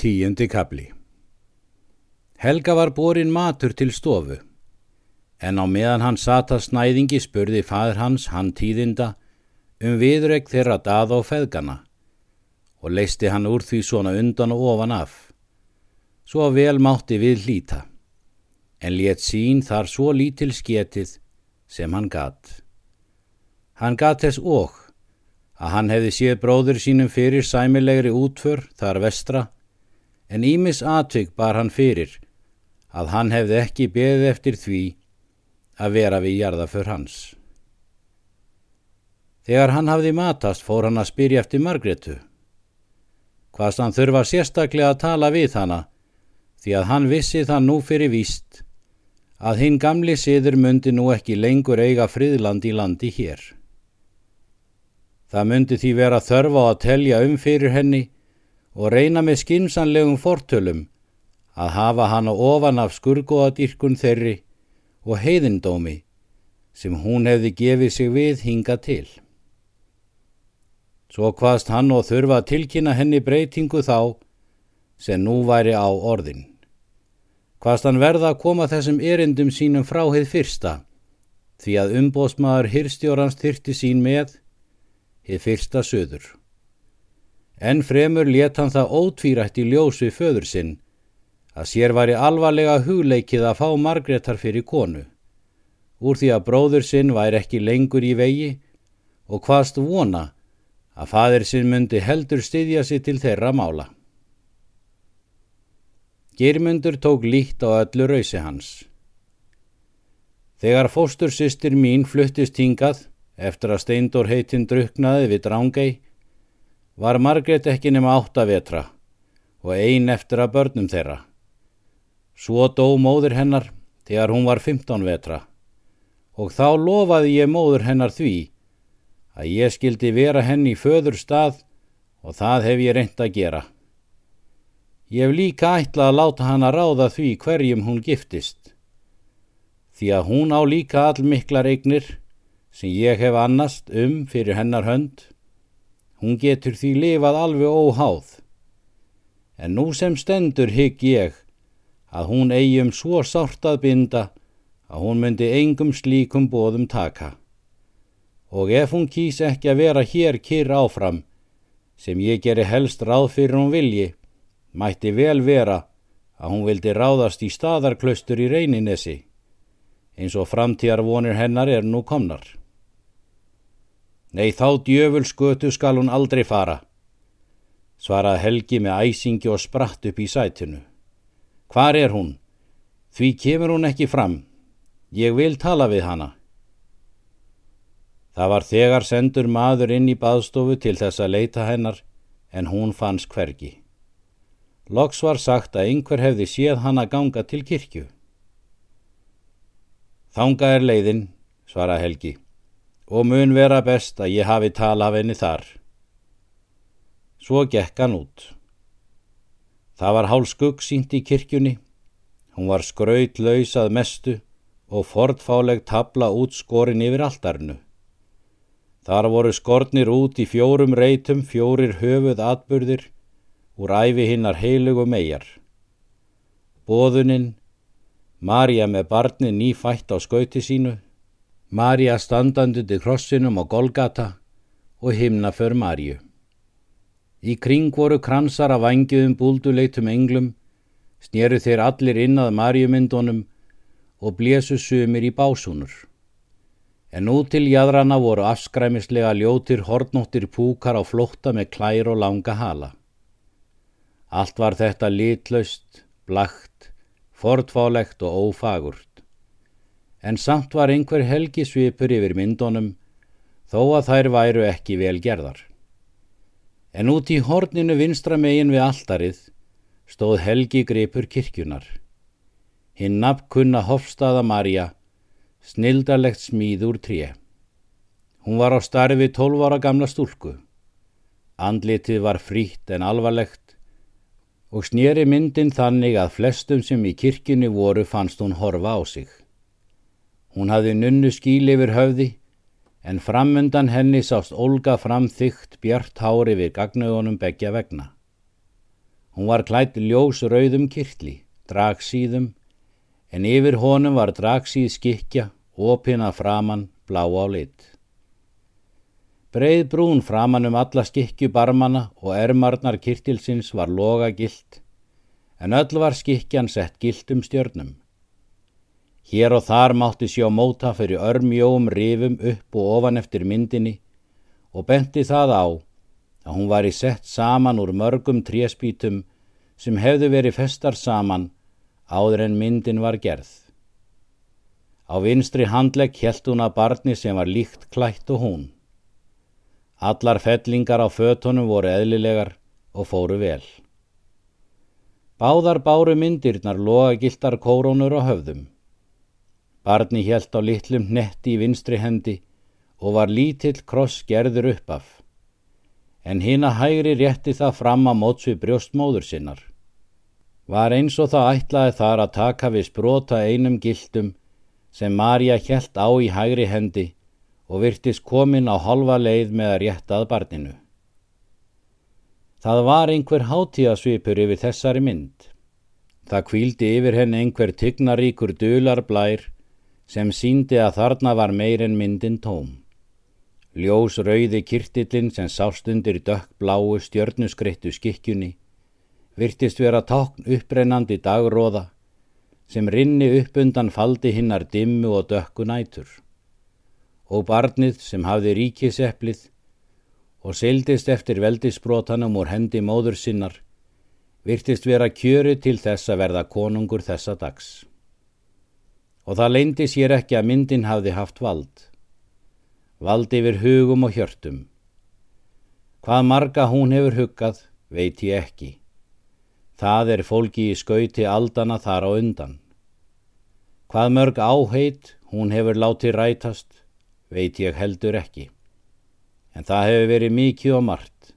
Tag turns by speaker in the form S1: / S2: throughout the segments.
S1: Tíundi kapli Helga var borin matur til stofu, en á meðan hann sata snæðingi spurði fadur hans hann tíðinda um viðreg þeirra dað á feðgana og leisti hann úr því svona undan og ofan af. Svo vel mátti við hlýta, en let sín þar svo lítil sketið sem hann gatt. Hann gatt þess óg að hann hefði séð bróður sínum fyrir sæmilegri útför þar vestra, en Ímis atvig bar hann fyrir að hann hefði ekki beðið eftir því að vera við jarðaför hans. Þegar hann hafði matast fór hann að spyrja eftir Margretu. Hvaðst hann þurfa sérstaklega að tala við hana, því að hann vissi það nú fyrir víst að hinn gamli siður myndi nú ekki lengur eiga friðland í landi hér. Það myndi því vera þörf á að telja um fyrir henni og reyna með skinsanlegum fortölum að hafa hana ofan af skurgoðadýrkun þeirri og heiðindómi sem hún hefði gefið sig við hinga til. Svo hvaðst hann og þurfa að tilkynna henni breytingu þá sem nú væri á orðin. Hvaðst hann verða að koma þessum erindum sínum frá heið fyrsta því að umbósmaður hirstjórans þyrti sín með hið fyrsta söður. En fremur let hann það ótvírætt í ljósu föður sinn að sér væri alvarlega hugleikið að fá Margreðar fyrir konu, úr því að bróður sinn væri ekki lengur í vegi og hvaðst vona að fadir sinn myndi heldur styðja sig til þeirra mála. Germundur tók líkt á öllu rausi hans. Þegar fóstur sýstir mín fluttist hingað Eftir að Steindor heitinn druknaði við Drángei var Margret ekki nema átta vetra og ein eftir að börnum þeirra. Svo dó móður hennar þegar hún var 15 vetra og þá lofaði ég móður hennar því að ég skildi vera henni í föður stað og það hef ég reynd að gera. Ég hef líka ætlað að láta hann að ráða því hverjum hún giftist því að hún á líka allmiklar eignir sem ég hef annast um fyrir hennar hönd, hún getur því lifað alveg óháð. En nú sem stendur hygg ég að hún eigum svo sárt að binda að hún myndi engum slíkum bóðum taka. Og ef hún kýs ekki að vera hér kyrr áfram, sem ég geri helst ráð fyrir hún vilji, mætti vel vera að hún vildi ráðast í staðarklaustur í reyninesi, eins og framtíðar vonir hennar er nú komnar. Nei, þá djöful skötu skal hún aldrei fara, svaraði Helgi með æsingi og spratt upp í sætinu. Hvar er hún? Því kemur hún ekki fram. Ég vil tala við hana. Það var þegar sendur maður inn í baðstofu til þess að leita hennar, en hún fanns hvergi. Loks var sagt að einhver hefði séð hana ganga til kirkju. Þanga er leiðin, svaraði Helgi og mun vera best að ég hafi tala af henni þar. Svo gekk hann út. Það var hálf skuggsýnt í kirkjunni, hún var skraut lausað mestu og fortfáleg tabla út skorin yfir altarnu. Þar voru skornir út í fjórum reytum fjórir höfuð atburðir úr æfi hinnar heilugu megar. Bóðuninn, Marja með barni nýfætt á skauti sínu, Marja standandi til krossinum á Golgata og himna för Marju. Í kring voru kransar af vangiðum búlduleitum englum, snýru þeir allir inn að Marjumyndunum og blésu sumir í básúnur. En út til jæðrana voru afskræmislega ljótir hortnóttir púkar á flótta með klær og langa hala. Allt var þetta litlaust, blagt, fortfálegt og ófagurt en samt var einhver helgi svipur yfir myndunum þó að þær væru ekki vel gerðar. En út í horninu vinstra megin við alltarið stóð helgi gripur kirkjunar. Hinn nafnkunna Hofstaða Marja, snildarlegt smíð úr tré. Hún var á starfi tólv ára gamla stúlku. Andlitið var frítt en alvarlegt og snýri myndin þannig að flestum sem í kirkjunni voru fannst hún horfa á sig. Hún hafði nunnu skíl yfir höfði en framundan henni sást Olga fram þygt bjart hári við gagnaugunum begja vegna. Hún var klætt ljós rauðum kirtli, dragsíðum, en yfir honum var dragsíð skikja, opina framann, blá á lit. Breið brún framann um alla skikju barmana og ermarnar kirtilsins var loga gilt, en öll var skikjan sett gilt um stjörnum. Hér og þar mátti sjá móta fyrir örmjóum rifum upp og ofan eftir myndinni og benti það á að hún var í sett saman úr mörgum tréspítum sem hefðu verið festar saman áður en myndin var gerð. Á vinstri handlegg helt hún að barni sem var líkt klætt og hún. Allar fellingar á fötunum voru eðlilegar og fóru vel. Báðar báru myndirnar loga giltar kórónur á höfðum. Barni helt á litlum netti í vinstri hendi og var lítill kross gerður upp af. En hina hægri rétti það fram að mótsu brjóstmóður sinnar. Var eins og það ætlaði þar að taka við sprota einum gildum sem Marja helt á í hægri hendi og virtist komin á halva leið með að réttað barninu. Það var einhver hátíðasvipur yfir þessari mynd. Það kvíldi yfir henn einhver tygnaríkur dular blær sem síndi að þarna var meir en myndin tóm. Ljós rauði kirtillin sem sást undir dökk bláu stjörnuskreittu skikkjunni virtist vera tákn upprennandi dagróða sem rinni upp undan faldi hinnar dimmu og dökku nætur og barnið sem hafði ríkiseplið og seildist eftir veldisbrotanum úr hendi móður sinnar, virtist vera kjöru til þess að verða konungur þessa dags. Og það leindi sér ekki að myndin hafði haft vald. Vald yfir hugum og hjörtum. Hvað marga hún hefur huggað, veit ég ekki. Það er fólki í skauti aldana þar á undan. Hvað mörg áheit hún hefur látið rætast, veit ég heldur ekki. En það hefur verið mikið og margt,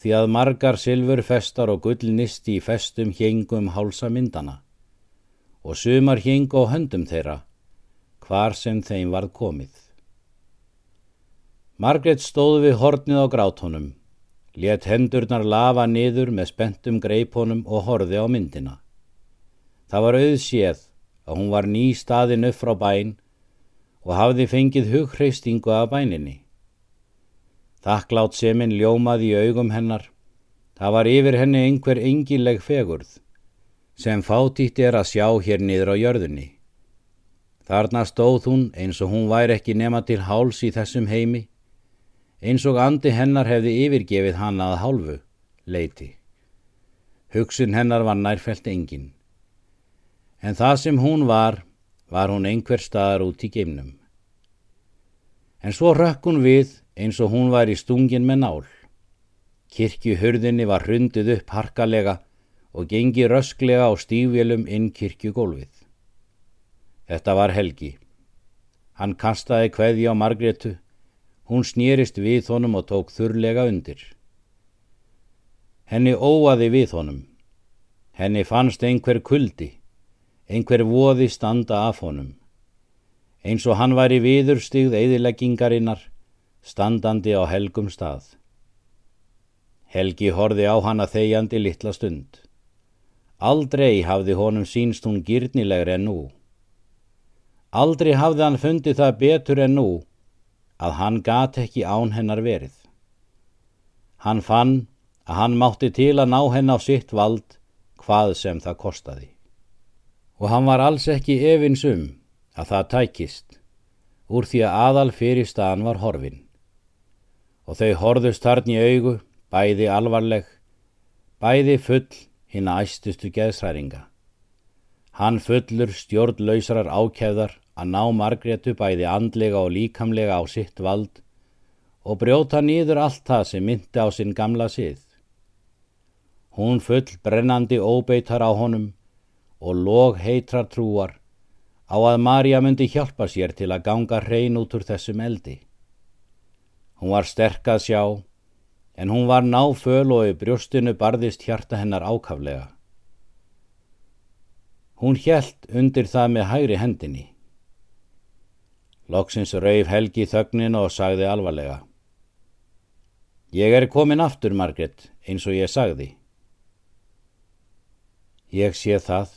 S1: því að margar silfur festar og gullnisti í festum hengum hálsa myndana og sumar heng og höndum þeirra, hvar sem þeim varð komið. Margret stóð við hornið á grátónum, let hendurnar lafa niður með spentum greiponum og horði á myndina. Það var auðséð að hún var ný staðin upp frá bæn og hafði fengið hugreistingu af bæninni. Þakklátt seminn ljómaði í augum hennar. Það var yfir henni einhver engileg fegurð sem fátítt er að sjá hér niður á jörðunni. Þarna stóð hún eins og hún væri ekki nema til háls í þessum heimi, eins og andi hennar hefði yfirgefið hann að hálfu, leiti. Hugsun hennar var nærfælt engin. En það sem hún var, var hún einhver staðar út í geimnum. En svo rökk hún við eins og hún var í stungin með nál. Kirkjuhurðinni var hrundið upp harkalega og gengi rösklega á stífjölum inn kirkjugólfið. Þetta var Helgi. Hann kastaði kveði á Margretu, hún snýrist við honum og tók þurrlega undir. Henni óaði við honum. Henni fannst einhver kuldi einhver voði standa af honum. Eins og hann væri viðurstigð eðileggingarinnar, standandi á helgum stað. Helgi horfi á hana þegjandi litla stund. Aldrei hafði honum sínst hún gyrnilegri en nú. Aldrei hafði hann fundið það betur en nú að hann gat ekki án hennar verið. Hann fann að hann mátti til að ná henn á sitt vald hvað sem það kostaði og hann var alls ekki efins um að það tækist úr því að aðal fyrir staðan var horfin. Og þau horðust harn í augu, bæði alvarleg, bæði full hinn að æstustu geðsræringa. Hann fullur stjórnlausrar ákefðar að ná Margretu bæði andlega og líkamlega á sitt vald og brjóta nýður allt það sem myndi á sinn gamla sið. Hún full brennandi óbeitar á honum og log heitrar trúar á að Marja myndi hjálpa sér til að ganga hrein út úr þessum eldi. Hún var sterk að sjá, en hún var náföl og í brjóstinu barðist hjarta hennar ákaflega. Hún hjælt undir það með hægri hendinni. Loksins rauf Helgi þögnin og sagði alvarlega. Ég er komin aftur, Margret, eins og ég sagði. Ég sé það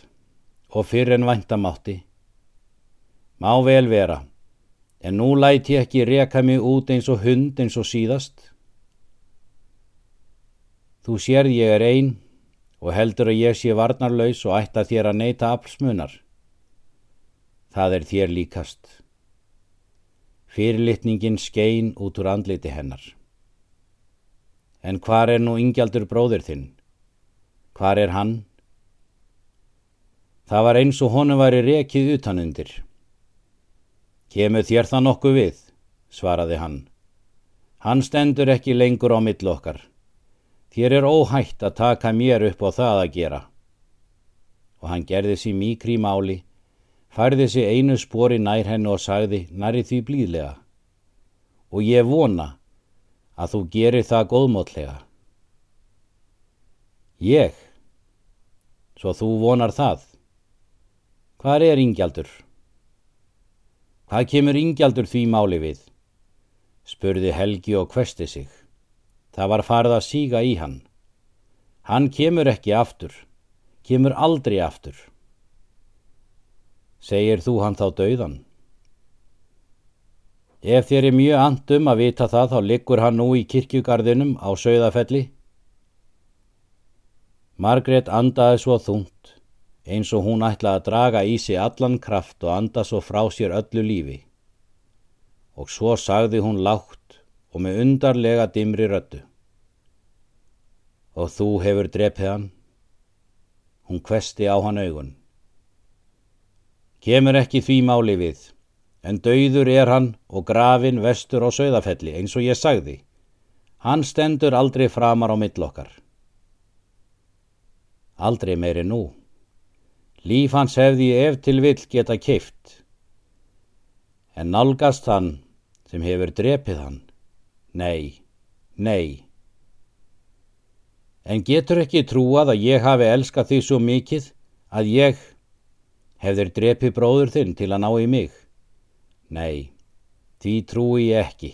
S1: og fyrr en væntamátti. Má vel vera, en nú læti ég ekki reka mig út eins og hund eins og síðast. Þú sérð ég er einn og heldur að ég sé varnarlaus og ætta þér að neyta aflsmunar. Það er þér líkast. Fyrirlitningin skein út úr andliti hennar. En hvar er nú yngjaldur bróðir þinn? Hvar er hann? Það var eins og honum væri rekið utanundir. Kemur þér það nokkuð við, svaraði hann. Hann stendur ekki lengur á mill okkar. Þér er óhætt að taka mér upp á það að gera. Og hann gerði sér mikri máli, færði sér einu spori nær hennu og sagði næri því blíðlega. Og ég vona að þú gerir það góðmótlega. Ég? Svo þú vonar það? Hvað er yngjaldur? Hvað kemur yngjaldur því máli við? spurði Helgi og kvesti sig. Það var farið að síga í hann. Hann kemur ekki aftur, kemur aldrei aftur. Segir þú hann þá dauðan? Ef þér er mjög andum að vita það þá liggur hann nú í kirkjugarðinum á sögðafelli. Margrét andaði svo þungt eins og hún ætlaði að draga í sig allan kraft og anda svo frá sér öllu lífi. Og svo sagði hún lágt og með undarlega dimri röttu. Og þú hefur drepið hann? Hún kvesti á hann augun. Kemur ekki því máli við, en dauður er hann og grafin vestur á sögðafelli eins og ég sagði. Hann stendur aldrei framar á millokkar. Aldrei meiri nú. Líf hans hefði ef til vill geta keift. En nálgast hann sem hefur drepið hann. Nei, nei. En getur ekki trúað að ég hafi elskað því svo mikið að ég hefðir drepið bróður þinn til að ná í mig? Nei, því trúi ég ekki.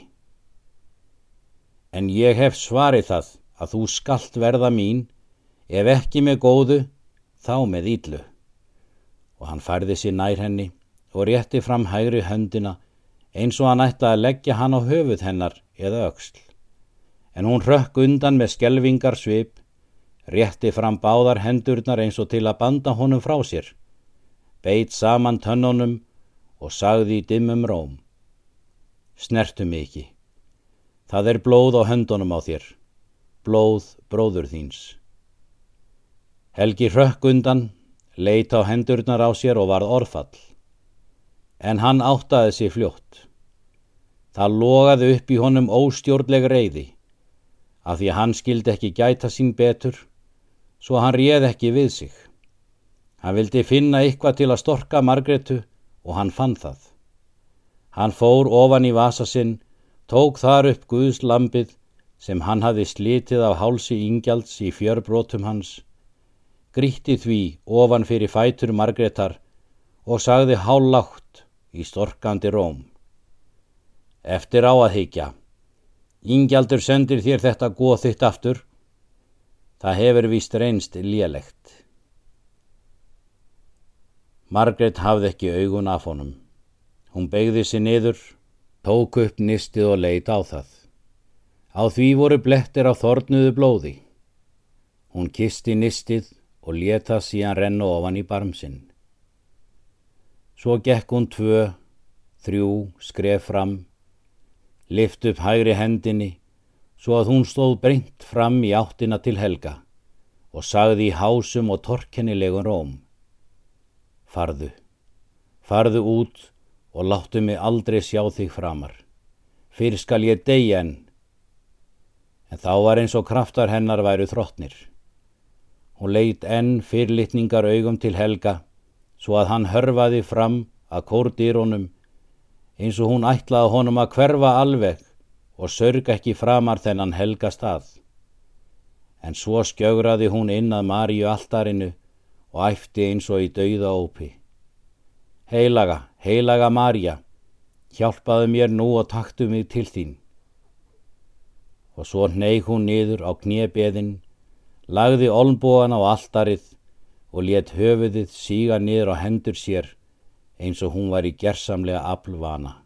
S1: En ég hef svarið það að þú skalt verða mín, ef ekki með góðu, þá með íllu. Og hann færði sér nær henni og rétti fram hægri höndina eins og hann ætti að leggja hann á höfuð hennar eða öxl. En hún rökk undan með skelvingar svip, rétti fram báðar hendurnar eins og til að banda honum frá sér, beitt saman tönnunum og sagði í dimmum róm. Snertu mig ekki. Það er blóð á höndunum á þér, blóð bróður þíns. Helgi rökk undan, leit á hendurnar á sér og varð orðfall. En hann áttaði sig fljótt. Það logaði upp í honum óstjórnleg reyði, af því hann skildi ekki gæta sín betur, svo hann réð ekki við sig. Hann vildi finna eitthvað til að storka Margretu og hann fann það. Hann fór ofan í vasa sinn, tók þar upp Guðs lampið sem hann hafi slitið af hálsi yngjalds í fjörbrótum hans, grítti því ofan fyrir fætur Margretar og sagði hállátt í storkandi róm. Eftir á að higgja. Íngjaldur sendir þér þetta góð þitt aftur. Það hefur vist reynst lélegt. Margret hafði ekki augun af honum. Hún begði sér niður, tók upp nistið og leit á það. Á því voru blettir á þornuðu blóði. Hún kisti nistið og leta síðan renna ofan í barmsinn. Svo gekk hún tvö, þrjú, skref fram, lift upp hægri hendinni svo að hún stóð breynt fram í áttina til helga og sagði í hásum og torkennilegun róm. Farðu, farðu út og láttu mig aldrei sjá þig framar. Fyrr skal ég deyja enn. En þá var eins og kraftar hennar væru þróttnir. Hún leitt enn fyrrlitningar augum til helga svo að hann hörfaði fram að kórdýrónum eins og hún ætlaði honum að hverfa alveg og sörg ekki framar þennan helga stað. En svo skjögraði hún inn að Maríu alltarinu og æfti eins og í dauða ópi. Heilaga, heilaga Maríja, hjálpaðu mér nú og taktu mig til þín. Og svo neig hún niður á kniebeðin, lagði olnbúan á alltarið, og let höfuðið síga niður á hendur sér eins og hún var í gersamlega aflvana.